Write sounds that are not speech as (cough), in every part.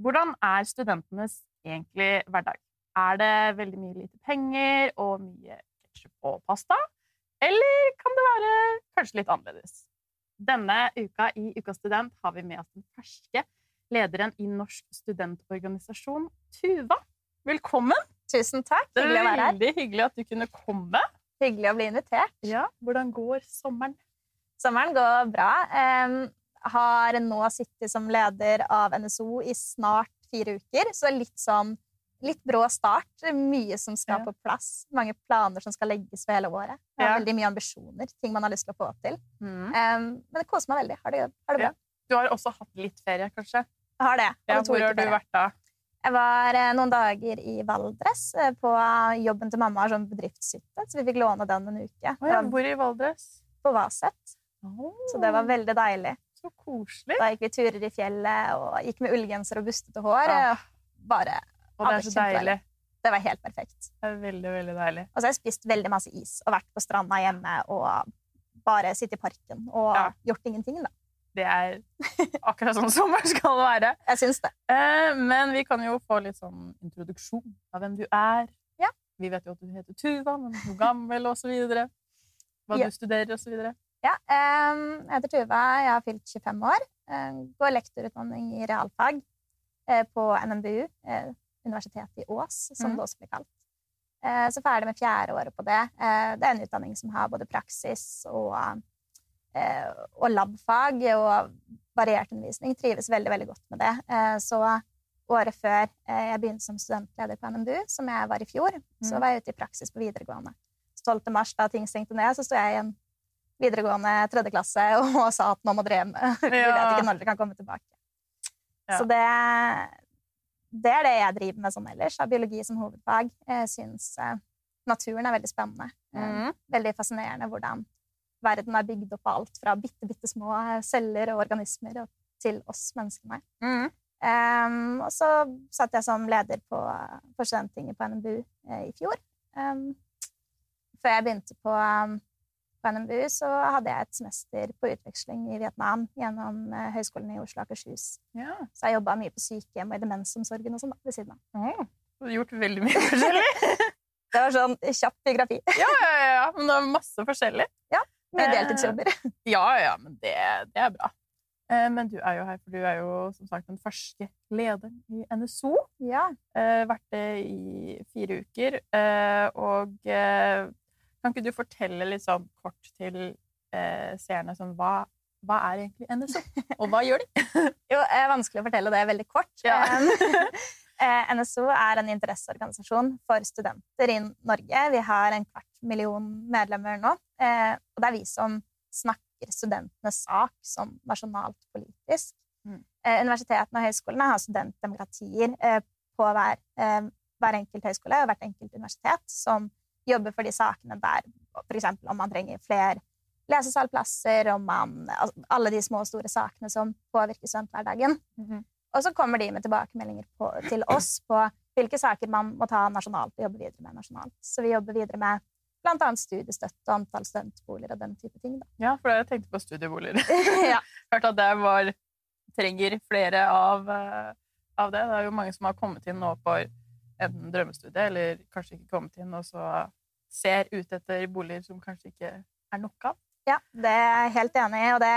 Hvordan er studentenes egentlig hverdag? Er det veldig mye lite penger og mye ketsjup og pasta? Eller kan det være kanskje litt annerledes? Denne uka i Uka student har vi med oss den ferske lederen i Norsk studentorganisasjon, Tuva. Velkommen! Tusen takk. Hyggelig å være her. veldig hyggelig at du kunne komme. Hyggelig å bli invitert. Ja, Hvordan går sommeren? Sommeren går bra. Har nå sittet som leder av NSO i snart fire uker, så det litt sånn litt brå start. Mye som skal Ja. på plass. Mange planer som skal legges for hele året. Jeg har Ja. veldig mye ambisjoner, ting man har lyst til å få til. Mm. Um, men det koser meg veldig. Har det, har det bra. Du har også hatt litt ferie, kanskje? Jeg har det. Ja, hvor har du ferie. vært da? Jeg var eh, noen dager i Valdres eh, på jobben til mamma, sånn bedriftshytte, så vi fikk låne den en uke. Oh, ja, hvor i Valdres? På Vaset. Så det var veldig deilig. Så koselig. Da gikk vi turer i fjellet og gikk med ullgenser og bustete hår. Ah. Bare, Og det er så deilig. det var helt perfekt. Det er veldig, veldig deilig. Og så har jeg spist veldig masse is og vært på stranda hjemme og bare sittet i parken og Ja. gjort ingenting. Da. Det er akkurat sånn sommer skal være. Jeg syns det. Eh, Men vi kan jo få litt sånn introduksjon av hvem du er. Ja. Vi vet jo at du heter Tuva, men hvor gammel og så videre. Hva Ja. du studerer og så videre. Ja, jeg heter Tuva, jeg har fylt 25 år. Går lektorutdanning i realfag eh, på NMBU, eh, Universitetet i Ås, som mm. det også blir kalt. Eh, Så ferdig med fjerde året på det. Det er en utdanning som har både praksis og, og labfag og variert undervisning. Trives veldig, veldig godt med det. Så året før jeg begynte som studentleder på NMBU, som jeg var i fjor, så Mhm. var jeg ute i praksis på videregående. 12. mars, da ting stengte ned, så sto jeg i en videregående tredje klasse (laughs) og sa at nå må dere hjem. (laughs) Vi vet ikke når dere kan komme tilbake. Ja. Så det, det er det jeg driver med sånn ellers. Har biologi som hovedfag. Jeg syns eh, naturen er veldig spennende. Eh, Mhm. Veldig fascinerende hvordan verden er bygd opp av alt fra bitte, bitte små eh, celler og organismer til oss menneskene. Mm. Um, og så satt jeg som leder på, på på NMBU eh, i fjor. Um, før jeg begynte på, um, på NMBU, så hadde jeg et semester på utveksling i Vietnam gjennom eh, Høgskolen i Oslo og Akershus. Ja. Så jeg jobba mye på sykehjem og i demensomsorgen og sånn ved siden av. Mm. Du har gjort veldig mye forskjellig. (laughs) Det var sånn kjapp biografi. (laughs) Ja, ja, ja, men det var masse forskjellig. Ja, Mye Eh, deltidsjobber. (laughs) Ja, ja, men det, det er bra. Eh, Men du er jo her, for du er jo som sagt den ferske lederen i NSO. Ja. Eh, vært det i fire uker. Eh, og kan ikke du fortelle litt sånn kort til eh, seerne sånn hva, hva er egentlig NSO, og hva gjør de? (laughs) Jo, det er vanskelig å fortelle det veldig kort. Ja. (laughs) Eh, NSO er en interesseorganisasjon for studenter i Norge. Vi har en kvart million medlemmer nå. eh, Og det er vi som snakker studentenes sak som nasjonalt politisk. Mm. Eh, Universitetene og høyskolene har studentdemokratier eh, på hver, eh, hver enkelt høyskole og hvert enkelt universitet som jobber for de sakene der f.eks. om man trenger flere lesesalplasser, om man, altså, alle de små og store sakene som påvirker studenthverdagen. Og så kommer de med tilbakemeldinger på, til oss på hvilke saker man må ta nasjonalt og jobbe videre med nasjonalt. Så vi jobber videre med annet studiestøtte og antall studentboliger og den type ting. Da. Ja, for jeg tenkte på studieboliger. (laughs) ja. Hørte at det var trenger flere av, eh, av det. Det er jo mange som har kommet inn nå for en drømmestudie, eller kanskje ikke kommet inn, og så ser ut etter boliger som kanskje ikke er nok av. ja, det er jeg helt enig i, og det,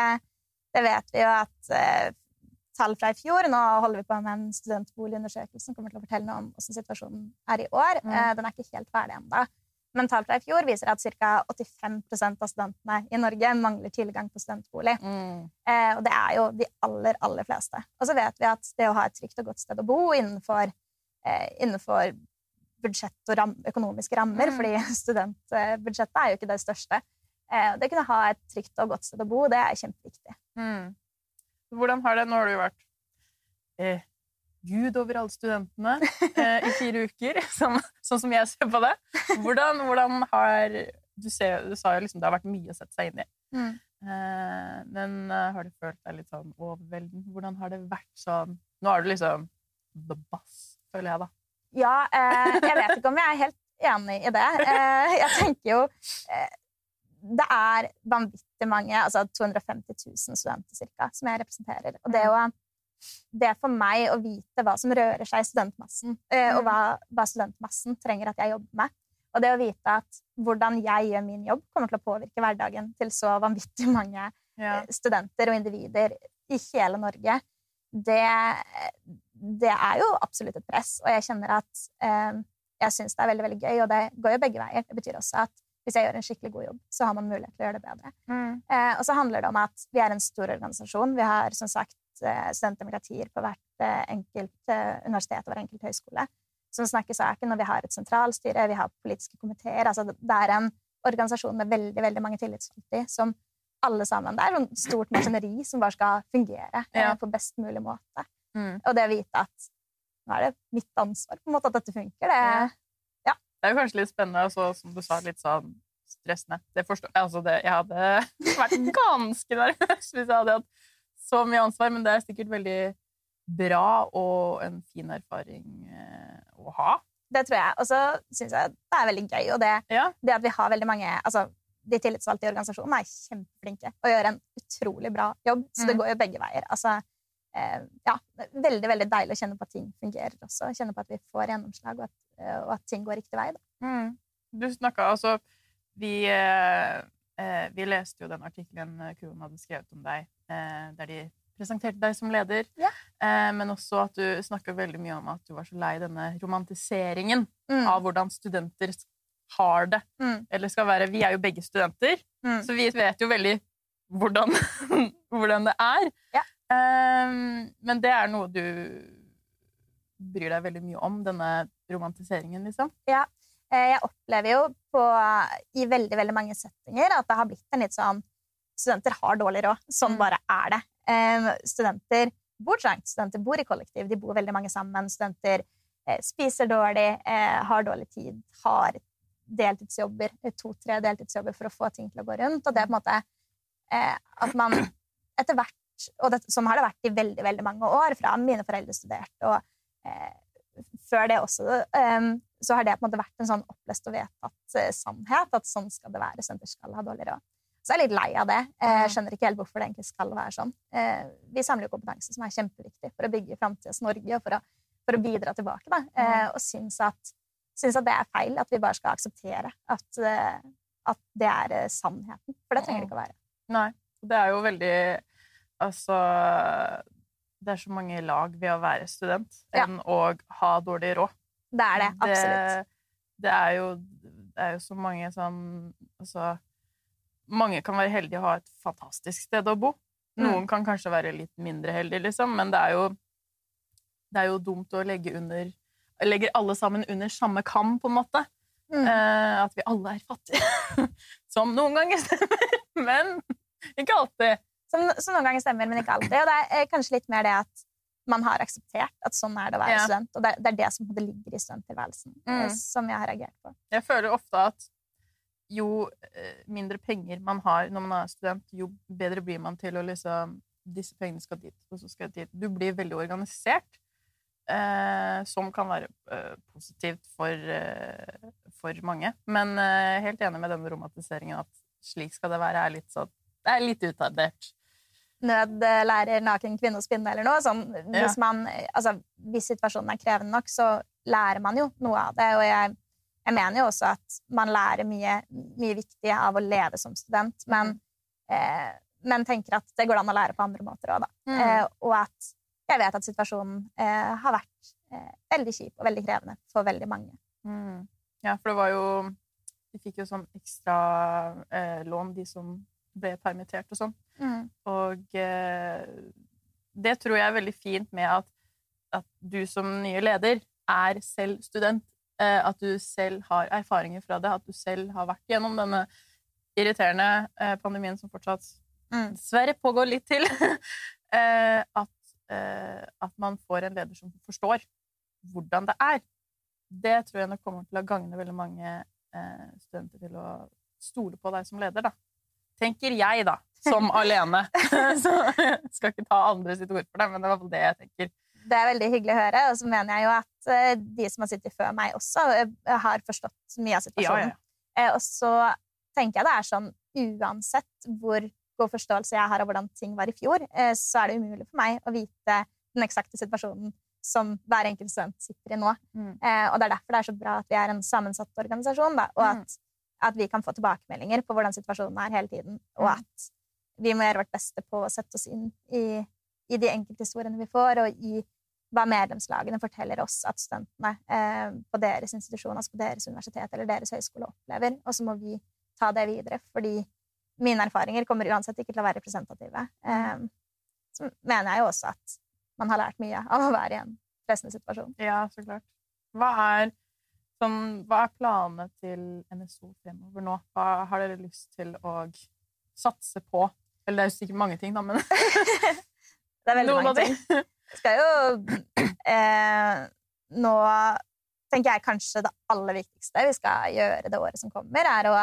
det vet vi jo at eh, tall fra i fjor Nå holder vi på med en studentboligundersøkelse som kommer til å fortelle noe om hvordan situasjonen er i år. Mm. Eh, den er ikke helt ferdig ennå. Men tall fra i fjor viser at ca. 85% av studentene i Norge mangler tilgang på studentbolig. Eh, og det er jo de aller, aller fleste. Og så vet vi at det å ha et trygt og godt sted å bo innenfor, eh, innenfor budsjett og ram, økonomiske rammer, Mm. fordi (laughs) studentbudsjettet er jo ikke det største. Eh, det kunne ha et trygt og godt sted å bo, det er kjempeviktig. Mm. Hvordan har det Nå har du jo vært eh, Gud over alle studentene eh, i fire uker, (laughs) som, sånn som jeg ser på det. Hvordan, hvordan har du, ser, du sa jo liksom det har vært mye å sette seg inn i. Eh, men eh, har du følt deg litt sånn overveldende? Hvordan har det vært sånn Nå er du liksom the boss, føler jeg, da. Ja, eh, jeg vet ikke om jeg er helt enig i det. Eh, jeg tenker jo eh, Det er vanvittig mange, altså 250 000 studenter cirka, som jeg representerer. Og det å det for meg å vite hva som rører seg i studentmassen, eh, og hva, hva studentmassen trenger at jeg jobber med. Og det å vite at hvordan jeg gjør min jobb, kommer til å påvirke hverdagen til så vanvittig mange Ja. eh, studenter og individer i hele Norge, det, det er jo absolutt et press. Og jeg kjenner at eh, jeg syns det er veldig veldig gøy, og det går jo begge veier. Det betyr også at hvis jeg gjør en skikkelig god jobb, så har man mulighet til å gjøre det bedre. Mm. Eh, og så handler det om at vi er en stor organisasjon. Vi har som sagt eh, studentdemokratier på hvert eh, enkelt eh, universitet og hver enkelt høyskole som snakker saken, og vi har et sentralstyre, vi har politiske komiteer. Altså, det er en organisasjon med veldig veldig mange tillitsvalgte som alle sammen Det er et stort maskineri som bare skal fungere Ja. på best mulig måte. Mm. Og det å vite at nå er det mitt ansvar på en måte at dette funker, det Ja. Det er jo kanskje litt spennende, og så, som du sa, litt sånn stressende. Det forstår jeg. Altså det, jeg hadde (laughs) vært ganske nervøs hvis jeg hadde hatt så mye ansvar, men det er sikkert veldig bra og en fin erfaring eh, å ha. Det tror jeg. Og så syns jeg det er veldig gøy. Og det, Ja. det at vi har veldig mange altså, De tillitsvalgte i organisasjonen er kjempeflinke og gjør en utrolig bra jobb. Så det Mm. går jo begge veier. Altså, ja, er veldig veldig deilig å kjenne på at ting fungerer også. Kjenne på at vi får gjennomslag, og at, eh, og at ting går riktig vei. Mm. Du snakka altså vi, eh, eh, vi leste jo den artikkelen eh, Kroen hadde skrevet om deg, eh, der de presenterte deg som leder. Ja. Eh, men også at du snakka veldig mye om at du var så lei denne romantiseringen Mm. av hvordan studenter har det. Mm. Eller skal være Vi er jo begge studenter, Mm. så vi vet jo veldig hvordan, (laughs) hvordan det er. Ja. Eh, men det er noe du bryr deg veldig mye om, denne romantiseringen, liksom. Ja. Jeg opplever jo på, i veldig veldig mange settinger at det har blitt en litt sånn Studenter har dårlig råd. Sånn bare er det. Um, Studenter bor trangt, studenter bor i kollektiv, de bor veldig mange sammen. Studenter eh, spiser dårlig, eh, har dårlig tid, har deltidsjobber, eh, to-tre deltidsjobber for å få ting til å gå rundt. Og det er på en måte eh, at man (clears throat) etter hvert Og det, sånn har det vært i veldig, veldig mange år, fra mine foreldre studerte, og eh, før det også, eh, så har det på en måte vært en sånn opplest og vedtatt eh, sannhet, at sånn skal det være. Studenter skal ha dårlig råd. Så jeg er litt lei av det. Eh, Jeg skjønner ikke helt hvorfor det egentlig skal være sånn. Eh, Vi samler jo kompetanse som er kjempeviktig for å bygge framtidas Norge og for å, for å bidra tilbake. Da. Eh, Og syns at, syns at det er feil, at vi bare skal akseptere at, at det er sannheten. For det trenger det ikke å være. Nei. Det er jo veldig Altså Det er så mange lag ved å være student enn å ha dårlig råd. Det er det, absolutt. Det, det er jo det er jo så mange sånn Altså Mange kan være heldige å ha et fantastisk sted å bo. Mm. Noen kan kanskje være litt mindre heldige, liksom, men det er jo Det er jo dumt å legge under Legger alle sammen under samme kam, på en måte. Mm. Eh, at vi alle er fattige. (laughs) Som noen ganger stemmer, (laughs) men ikke alltid. Som, som noen ganger stemmer, men ikke alltid. Og det er eh, kanskje litt mer det at man har akseptert at sånn er det å være Ja. student. Og det, det er det som ligger i studenttilværelsen, eh, Mm. som jeg har reagert på. Jeg føler ofte at jo eh, mindre penger man har når man er student, jo bedre blir man til å liksom Disse pengene skal dit, og så skal dit. Du blir veldig organisert, eh, som kan være eh, positivt for, eh, for mange. Men helt enig med den romantiseringen at slik skal det være, er litt sånn Det er litt utdatert. Nød lærer naken kvinne å spinne eller noe. Sånn, hvis, man, altså, hvis situasjonen er krevende nok, så lærer man jo noe av det. Og jeg, jeg mener jo også at man lærer mye, mye viktig av å leve som student, men, eh, men tenker at det går an å lære på andre måter òg, da. Mm. Eh, og at jeg vet at situasjonen eh, har vært eh, veldig kjip og veldig krevende for veldig mange. Mm. Ja, for det var jo De fikk jo sånn ekstra eh, lån, de som ble permittert og sånn. Og eh, det tror jeg er veldig fint med at, at du som nye leder er selv student. Eh, at du selv har erfaringer fra det, at du selv har vært gjennom denne irriterende eh, pandemien som fortsatt Mm. dessverre pågår litt til. (laughs) eh, at, eh, at man får en leder som forstår hvordan det er. Det tror jeg nok kommer til å gagne veldig mange eh, studenter til å stole på deg som leder, da. Tenker jeg, da. Som alene. (laughs) Så jeg skal ikke ta andre sitt ord for det, men det i det jeg tenker. Det er veldig hyggelig å høre, og så mener jeg jo at eh, de som har sittet før meg også, eh, har forstått mye av situasjonen. Eh, Og så tenker jeg det er sånn uansett hvor god forståelse jeg har av hvordan ting var i fjor, så er det umulig for meg å vite den eksakte situasjonen som hver enkelt student sitter i nå. Mm. Og det er derfor det er så bra at vi er en sammensatt organisasjon, da, og Mm. at, at vi kan få tilbakemeldinger på hvordan situasjonen er hele tiden, og Mm. at vi må gjøre vårt beste på å sette oss inn i, i de enkelthistoriene vi får, og i hva medlemslagene forteller oss at studentene eh, på deres institusjon, altså på deres universitet eller deres høyskole opplever, og så må vi ta det videre, fordi mine erfaringer kommer uansett ikke til å være representative. Eh, så mener jeg jo også at man har lært mye av å være i en pressende situasjon. Ja, så klart. Hva er, sånn, hva er planene til NSO fremover nå? Hva har dere lyst til å satse på? Eller det er jo sikkert mange ting, da, men (laughs) Det er veldig noen mange ting. ting. skal jo eh, Nå tenker jeg kanskje det aller viktigste vi skal gjøre det året som kommer, er å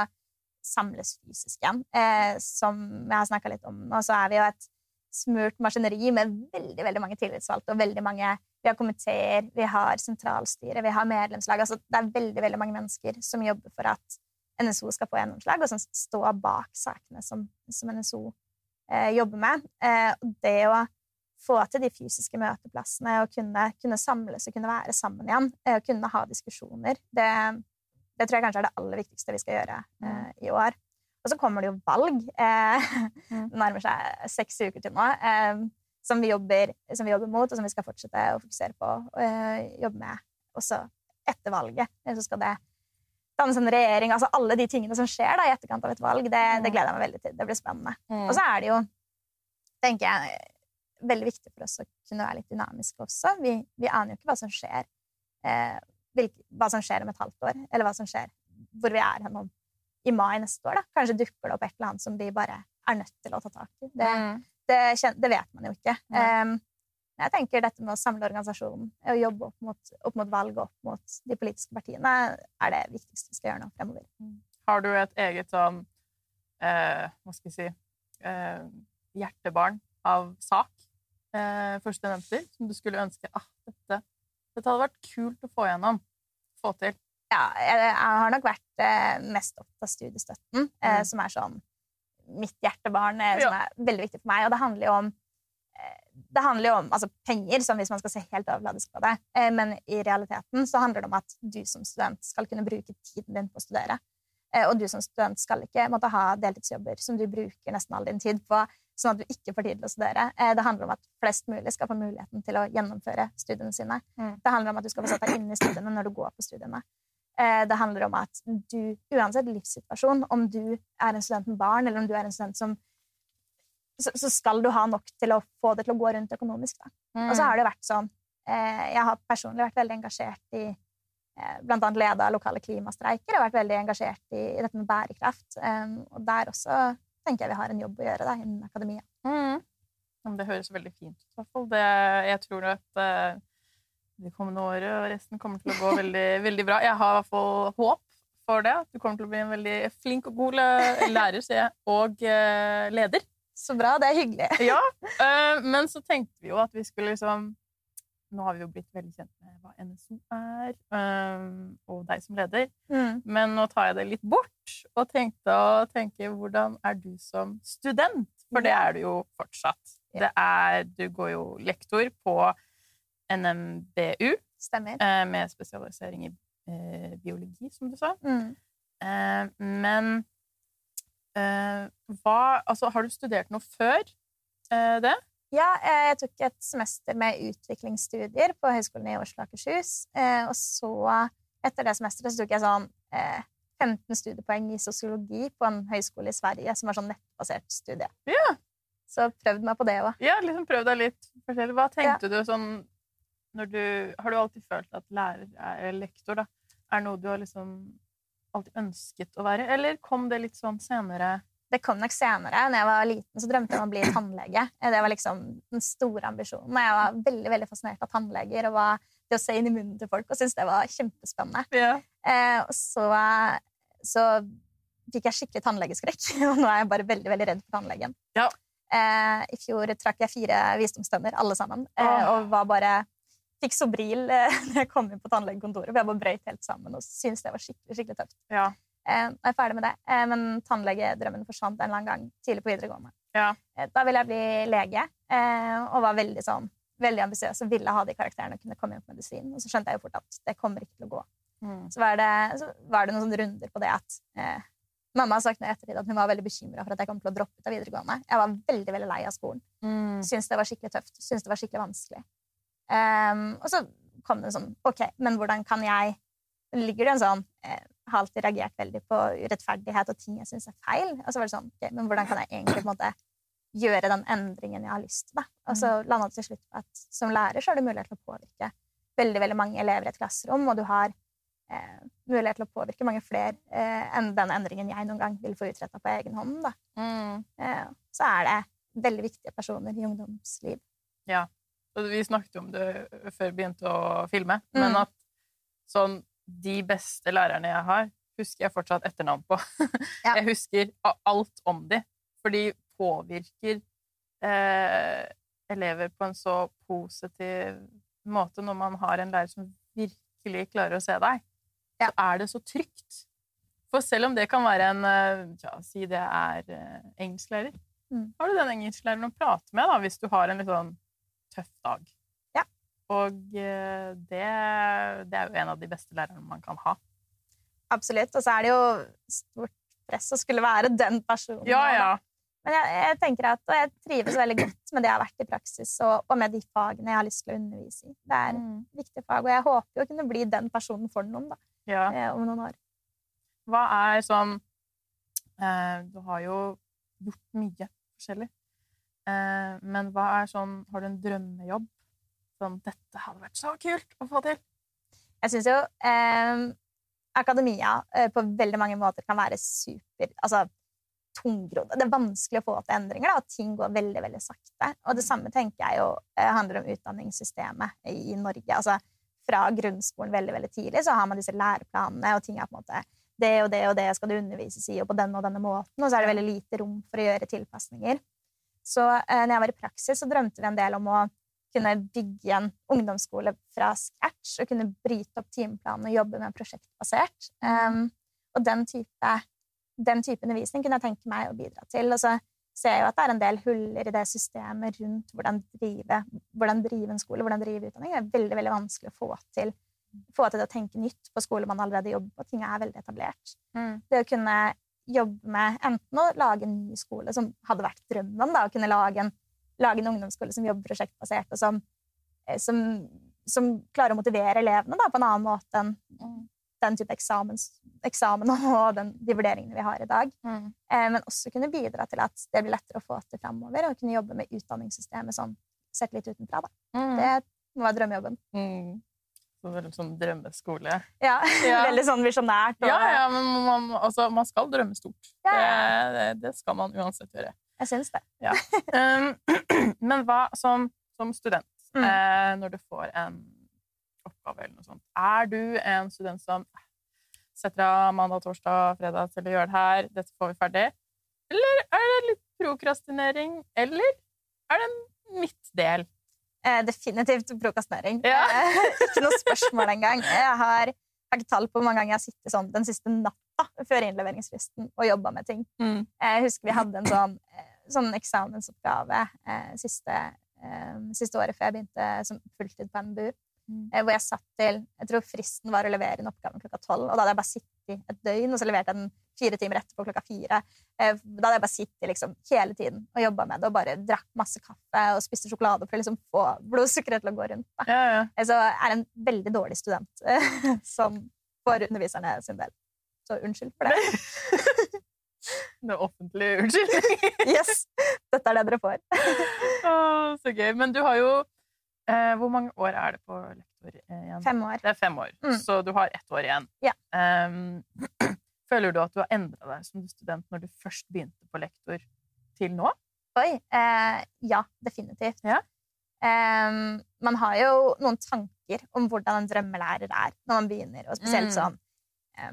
samles fysisk igjen. Eh, som jeg har snakka litt om nå, så er vi jo et smurt maskineri med veldig veldig mange tillitsvalgte og veldig mange Vi har komiteer, vi har sentralstyre, vi har medlemslag. altså Det er veldig veldig mange mennesker som jobber for at NSO skal få gjennomslag, og som står bak sakene som, som NSO eh, jobber med. Eh, det å få til de fysiske møteplassene og kunne, kunne samles og kunne være sammen igjen, eh, og kunne ha diskusjoner, det, det tror jeg kanskje er det aller viktigste vi skal gjøre eh, i år. Og så kommer det jo valg. Eh, Mm. (laughs) nærmer seg seks uker til nå. Som, vi jobber, som vi jobber mot, og som vi skal fortsette å fokusere på og eh, jobbe med også etter valget. Eh, Så skal det dannes en regjering. altså Alle de tingene som skjer da, i etterkant av et valg, det, det gleder jeg meg veldig til. Det blir spennende. Og så er det jo, tenker jeg, veldig viktig for oss å kunne være litt dynamiske også. Vi, vi aner jo ikke hva som skjer eh, hvilke, hva som skjer om et halvt år, eller hva som skjer hvor vi er hen om i mai neste år. da. Kanskje dukker det opp et eller annet som vi bare er nødt til å ta tak i. Det, Mm. Det, det vet man jo ikke. Um, jeg tenker dette med å samle organisasjonen og jobbe opp mot, opp mot valg og opp mot de politiske partiene, er det viktigste vi skal gjøre nå fremover. Har du et eget sånn eh, Hva skal vi si eh, hjertebarn av sak eh, for studenter som du skulle ønske ah, dette, dette hadde vært kult å få gjennom? Få til. Ja, jeg, jeg har nok vært eh, mest opptatt av studiestøtten, eh, Mm. som er sånn mitt hjertebarn, eh, som Ja. er veldig viktig for meg. Og det handler jo om eh, det handler jo om altså, penger, som hvis man skal se helt overfladisk på det. Eh, men i realiteten så handler det om at du som student skal kunne bruke tiden din på å studere. Og du som student skal ikke måtte ha deltidsjobber som du bruker nesten all din tid på, sånn at du ikke får tid til å studere. Det handler om at flest mulig skal få muligheten til å gjennomføre studiene sine. Mm. Det handler om at du skal få satt deg inn i studiene når du går på studiene. Eh, Det handler om at du, uansett livssituasjon, om du er en student med barn, eller om du er en student som så, så skal du ha nok til å få det til å gå rundt økonomisk. Da. Og så har det vært sånn eh, Jeg har personlig vært veldig engasjert i eh, blant annet leda lokale klimastreiker og vært veldig engasjert i, dette med bærekraft. Um, og der også tenker jeg vi har en jobb å gjøre da, innen akademia. Mm. Det høres veldig fint ut. i hvert fall. Det, jeg tror at det kommende året og resten kommer til å gå veldig, (laughs) veldig bra. Jeg har i hvert fall håp for det. Du kommer til å bli en veldig flink og god lærer sier jeg, og uh, leder. Så bra, det er hyggelig. (laughs) Ja, uh, men så tenkte vi jo at vi skulle liksom Nå har vi jo blitt veldig kjent med hva NSO er, um, og deg som leder. Mm. Men nå tar jeg det litt bort og tenkte å tenke hvordan er du som student? For det er du jo fortsatt. Det er, du går jo lektor på NMBU Stemmer. eh, med spesialisering i eh, biologi, som du sa. Mm. Eh, men eh, hva Altså, har du studert noe før eh, det? Ja, jeg tok et semester med utviklingsstudier på Høgskolen i Oslo og Akershus. eh, Og så, etter det semesteret, så tok jeg sånn eh, 15 studiepoeng i sosiologi på en høyskole i Sverige, som var sånn nettbasert studie. Ja. Så prøvd meg på det òg. Ja, liksom prøv deg litt forskjellig. Hva tenkte du sånn du Har du alltid følt at lærer er, eller lektor da, er noe du har liksom alltid ønsket å være, eller kom det litt sånn senere? Det kom nok senere. Når jeg var liten, så drømte jeg om å bli tannlege. Det var liksom den store ambisjonen. Og jeg var veldig veldig fascinert av tannleger og var det å se inn i munnen til folk og syntes det var kjempespennende. Yeah. Eh, og så, så fikk jeg skikkelig tannlegeskrekk, (laughs) og nå er jeg bare veldig veldig redd for tannlegen. Ja. Eh, I fjor trakk jeg fire visdomstenner, alle sammen, eh, og var bare Fikk Sobril eh, (laughs) når jeg kom inn på tannlegekontoret, for jeg bare brøyt helt sammen og syntes det var skikkelig skikkelig tøft. Ja. Eh, jeg er ferdig med det, eh, men tannlegedrømmen forsvant en eller annen gang tidlig på videregående. Ja. Eh, da ville jeg bli lege, eh, og var veldig sånn veldig ambisiøs og ville ha de karakterene og kunne komme inn på medisin. Og så skjønte jeg jo fort at det kommer ikke til å gå. Mm. Så var det, så var det noen sånne runder på det at eh, Mamma har sagt nå ettertid at hun var veldig bekymra for at jeg kom til å droppe ut av videregående. Jeg var veldig veldig lei av skolen. Mm. Syntes det var skikkelig tøft. Syntes det var skikkelig vanskelig. Ehm, og så kom det sånn OK, men hvordan kan jeg Ligger det en sånn eh, Har alltid reagert veldig på urettferdighet og ting jeg syns er feil. Og så var det sånn OK, men hvordan kan jeg egentlig på en måte gjøre den endringen jeg har lyst til? Da? Og så landa det til slutt på at som lærer så har du mulighet til å påvirke veldig veldig mange elever i et klasserom, og du har eh, mulighet til å påvirke mange flere eh, enn den endringen jeg noen gang vil få utretta på egen hånd. Da. Mm. Eh, så er det veldig viktige personer i ungdomsliv. Og vi snakket om det før vi begynte å filme, Mm. men at sånn De beste lærerne jeg har, husker jeg fortsatt etternavn på. (laughs) Ja. Jeg husker alt om de, for de påvirker eh, elever på en så positiv måte når man har en lærer som virkelig klarer å se deg. Ja. Så er det så trygt. For selv om det kan være en eh, ja, Si det er eh, engelsklærer. Mm. Har du den engelsklæreren å prate med da, hvis du har en litt sånn tøff dag? Ja. Og eh, det, det er jo en av de beste lærerne man kan ha. Absolutt. Og så er det jo stort press å skulle være den personen. Ja, ja. Men jeg, jeg tenker at, og jeg trives veldig godt med det jeg har vært i praksis, og, og med de fagene jeg har lyst til å undervise i. Det er Mm. viktige fag, og jeg håper jo å kunne bli den personen for noen da, ja. eh, om noen år. Hva er sånn eh, Du har jo gjort mye forskjellig. Eh, men hva er sånn Har du en drømmejobb? Sånn Dette hadde vært så kult å få til! Jeg syns jo eh, akademia på veldig mange måter kan være super altså, tungrodd. Det er vanskelig å få til endringer, da, og ting går veldig veldig sakte. Og det samme tenker jeg jo eh, handler om utdanningssystemet i Norge. Altså, fra grunnskolen veldig veldig tidlig så har man disse læreplanene, og ting er på en måte det og det og det skal det undervises i, og på denne og denne måten, og så er det veldig lite rom for å gjøre tilpasninger. Så eh, når jeg var i praksis, så drømte vi en del om å kunne bygge en ungdomsskole fra scratch og kunne bryte opp timeplanen og jobbe med prosjektbasert. Um, og den type, den type undervisning kunne jeg tenke meg å bidra til. Og så ser jeg jo at det er en del huller i det systemet rundt hvordan drive, hvordan drive en skole, hvordan drive utdanning. Det er veldig, veldig vanskelig å få til, få til det å tenke nytt på skole man allerede jobber på. Ting er veldig etablert. Det å kunne jobbe med enten å lage en ny skole, som hadde vært drømmen, da, å kunne lage en, lage en ungdomsskole som jobber prosjektbasert, og som, eh, som, som klarer å motivere elevene da, på en annen måte enn den type eksamens, eksamen (laughs) og den, de vurderingene vi har i dag. Mm. Eh, men også kunne bidra til at det blir lettere å få til framover, og kunne jobbe med utdanningssystemet sånn sett litt utenfra. Da. Mm. Det må være drømmejobben. Mm. Så veldig sånn drømmeskole. Ja, (laughs) Ja. Veldig sånn visjonært. og- Ja, ja, men man, altså, man skal drømme stort. Ja, ja. Det, det, det skal man uansett gjøre. Jeg syns det. Um, (clears throat) men hva som, som student, Mm. eh, når du får en oppgave eller noe sånt, er du en student som setter av mandag, torsdag, fredag til å gjøre det her, dette får vi ferdig? Eller er det litt prokrastinering? Eller er det en midtdel? Eh, definitivt prokastinering. Ja. Eh, ikke noe spørsmål engang. Jeg har, har ikke tall på hvor mange ganger jeg har sittet sånn den siste natta før innleveringsfristen og jobba med ting. Mm. Jeg husker vi hadde en sånn, eh, sånn eksamensoppgave eh, siste, eh, siste året før jeg begynte som fulltid på NBU. Mm. Eh, hvor jeg satt til Jeg tror fristen var å levere inn oppgaven klokka tolv. Og da hadde jeg bare sittet et døgn, og så leverte jeg den fire timer etterpå klokka fire. Eh, da hadde jeg bare sittet liksom, hele tiden og jobba med det og bare drakk masse kaffe og spiste sjokolade for å liksom, få blodsukkeret til å gå rundt. Da. Ja, ja. Eh, Så jeg er en veldig dårlig student (laughs) som for underviserne sin del. Så unnskyld for det. (laughs) Det er offentlig unnskyldning. (laughs) Yes, Dette er det dere får. Åh, så gøy. Men du har jo eh, Hvor mange år er det på lektor eh, igjen? Fem år. Det er fem år, Mm. så du har ett år igjen. Ja. Ehm, (clears throat) føler du at du har endra deg som student når du først begynte på lektor, til nå? Oi. Eh, ja, definitivt. Ja. Eh, man har jo noen tanker om hvordan en drømmelærer er når man begynner, og spesielt Mm. sånn eh,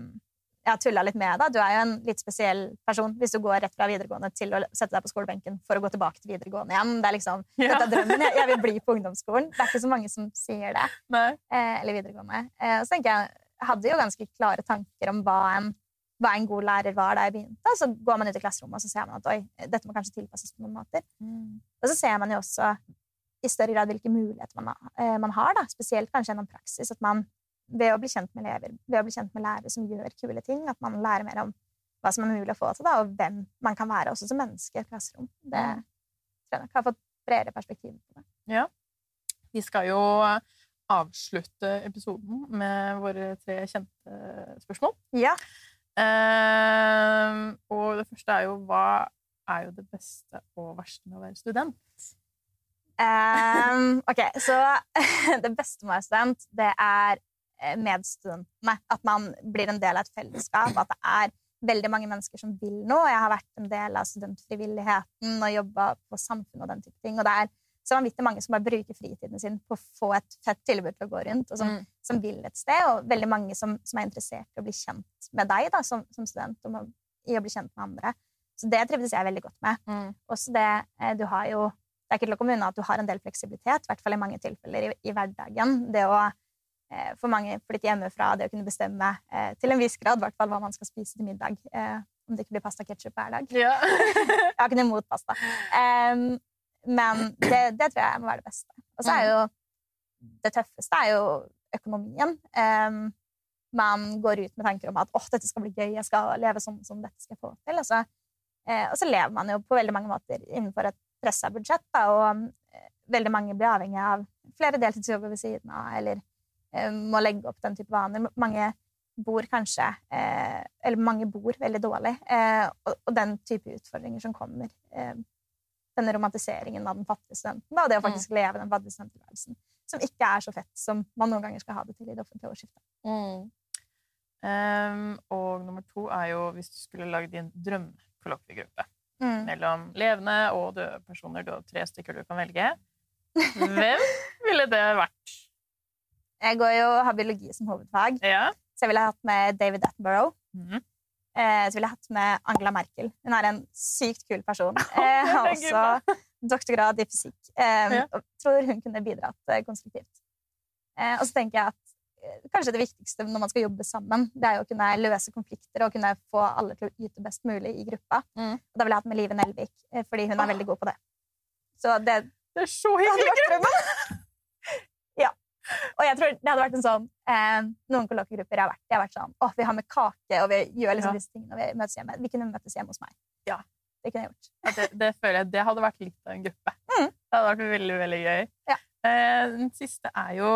Jeg har tulla litt med deg. Du er jo en litt spesiell person hvis du går rett fra videregående til å sette deg på skolebenken for å gå tilbake til videregående igjen. Det er liksom, Ja. Dette er drømmen. Jeg, jeg vil bli på ungdomsskolen. Det er ikke så mange som sier det. Eh, eller videregående. Eh, så tenker jeg, jeg hadde jo ganske klare tanker om hva en, hva en god lærer var da jeg begynte. Så går man ut i klasserommet og så ser man at oi, dette må kanskje tilpasses på noen måter. Og så ser man jo også i større grad hvilke muligheter man, har, eh, man har da. spesielt kanskje gjennom praksis. At man ved å bli kjent med elever, ved å bli kjent med lærere som gjør kule ting, at man lærer mer om hva som er mulig å få til, da, og hvem man kan være også som menneske i et klasserom. Det Mm. tror jeg nok har fått bredere perspektiv på det. Ja. Vi skal jo avslutte episoden med våre tre kjente spørsmål. Ja. Ehm, og det første er jo hva er jo det beste og verste med å være student? Um, ok, så (laughs) det beste med å være student, det er eh, medstudentene. At man blir en del av et fellesskap. At det er veldig mange mennesker som vil noe. Jeg har vært en del av studentfrivilligheten og jobba på samfunnet og den type ting. Og det er så vanvittig mange som bare bruker fritiden sin på å få et fett tilbud til å gå rundt, og som, Mm. som vil et sted. Og veldig mange som, som er interessert i å bli kjent med deg da, som, som student, og med, i å bli kjent med andre. Så det trivdes jeg veldig godt med. Mm. Også det eh, du har jo Det er ikke til å komme unna at du har en del fleksibilitet, i hvert fall i mange tilfeller i, i hverdagen. Det å eh, for mange flytte hjemmefra, det å kunne bestemme eh, til en viss grad hvert hva man skal spise til middag. Eh, om det ikke blir pasta og ketsjup hver dag. Ja. (laughs) Jeg har ikke noe imot pasta. Men det, det tror jeg må være det beste. Og så er jo det tøffeste er jo økonomien. Man går ut med tanker om at åh, dette skal bli gøy, jeg skal leve sånn som dette skal jeg få til. Og så, eh, og så lever man jo på veldig mange måter innenfor et pressa budsjett, da, og eh, veldig mange blir avhengig av flere deltidsjobber ved siden av, eller eh, må legge opp den type vaner. Mange bor kanskje eh, Eller mange bor veldig dårlig. Eh, og, og den type utfordringer som kommer. Eh, denne romantiseringen av den fattige studenten. Og det å faktisk leve den fattige studenttilværelsen. Som ikke er så fett som man noen ganger skal ha det til i det offentlige årsskiftet. Mm. Um, og nummer to er jo hvis du skulle lagd din drømmekollokviegruppe Mm. mellom levende og døde personer. Du har tre stykker du kan velge. (laughs) Hvem ville det vært? Jeg går jo har biologi som hovedfag, Ja. så jeg ville hatt med David Attenborough. Mhm. Eh, så ville jeg hatt med Angela Merkel. Hun er en sykt kul person. (laughs) Eh, har også doktorgrad i fysikk. Eh, Ja. og tror hun kunne bidratt eh, konstruktivt. Eh, og så tenker jeg at eh, kanskje det viktigste når man skal jobbe sammen, det er jo å kunne løse konflikter og kunne få alle til å yte best mulig i gruppa. Mm. Og da ville jeg hatt med Live Nelvik, fordi hun er veldig god på det. Så det, Det er så hyggelig! (laughs) Og jeg tror det hadde vært en sånn eh, Noen kollokviegrupper jeg har vært, har vært sånn Å, vi har med kake, og vi gjør liksom Ja. disse tingene, og vi møtes hjemme. Vi kunne møtes hjemme hos meg. Ja. Det kunne jeg gjort. Ja, det, det føler jeg det hadde vært litt av en gruppe. (laughs) Mm. Det hadde vært veldig, veldig gøy. Ja. Eh, den siste er jo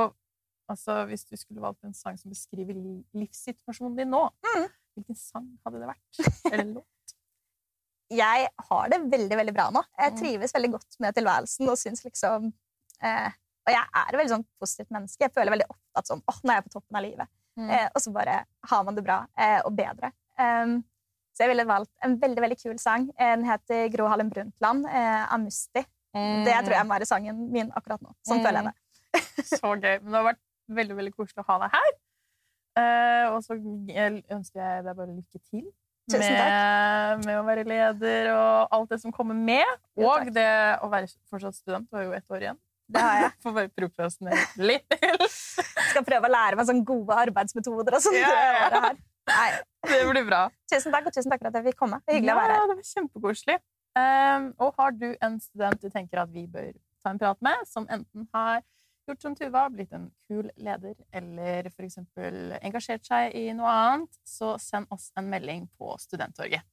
altså, Hvis du skulle valgt en sang som beskriver livssituasjonen din nå, Mm. hvilken sang hadde det vært? (laughs) Eller låt? Jeg har det veldig veldig bra nå. Jeg Mm. trives veldig godt med tilværelsen og syns liksom eh, Og jeg er et veldig sånn positivt menneske. Jeg føler veldig ofte at sånn, åh, nå er jeg på toppen av livet. Mm. Eh, og så bare har man det bra eh, og bedre. Um, så jeg ville valgt en veldig veldig kul sang. Eh, Den heter Gro Harlem Brundtland eh, av Musti. Det tror jeg må være sangen min akkurat nå. Sånn Mm. føler jeg det. Så gøy. Men det har vært veldig veldig koselig å ha deg her. Eh, og så ønsker jeg deg bare lykke til med, med å være leder og alt det som kommer med. Jo, og det å være fortsatt student. Du har jo ett år igjen. Det har jeg. Får bare prokrastinere litt til. Skal prøve å lære meg sånne gode arbeidsmetoder og sånn. Ja, det ja. Det blir bra. tusen takk, og tusen takk for at jeg fikk komme. Det er hyggelig å være Ja, det var kjempekoselig. Um, og har du en student du tenker at vi bør ta en prat med, som enten har gjort som Tuva, blitt en kul leder, eller f.eks. engasjert seg i noe annet, så send oss en melding på Studenttorget.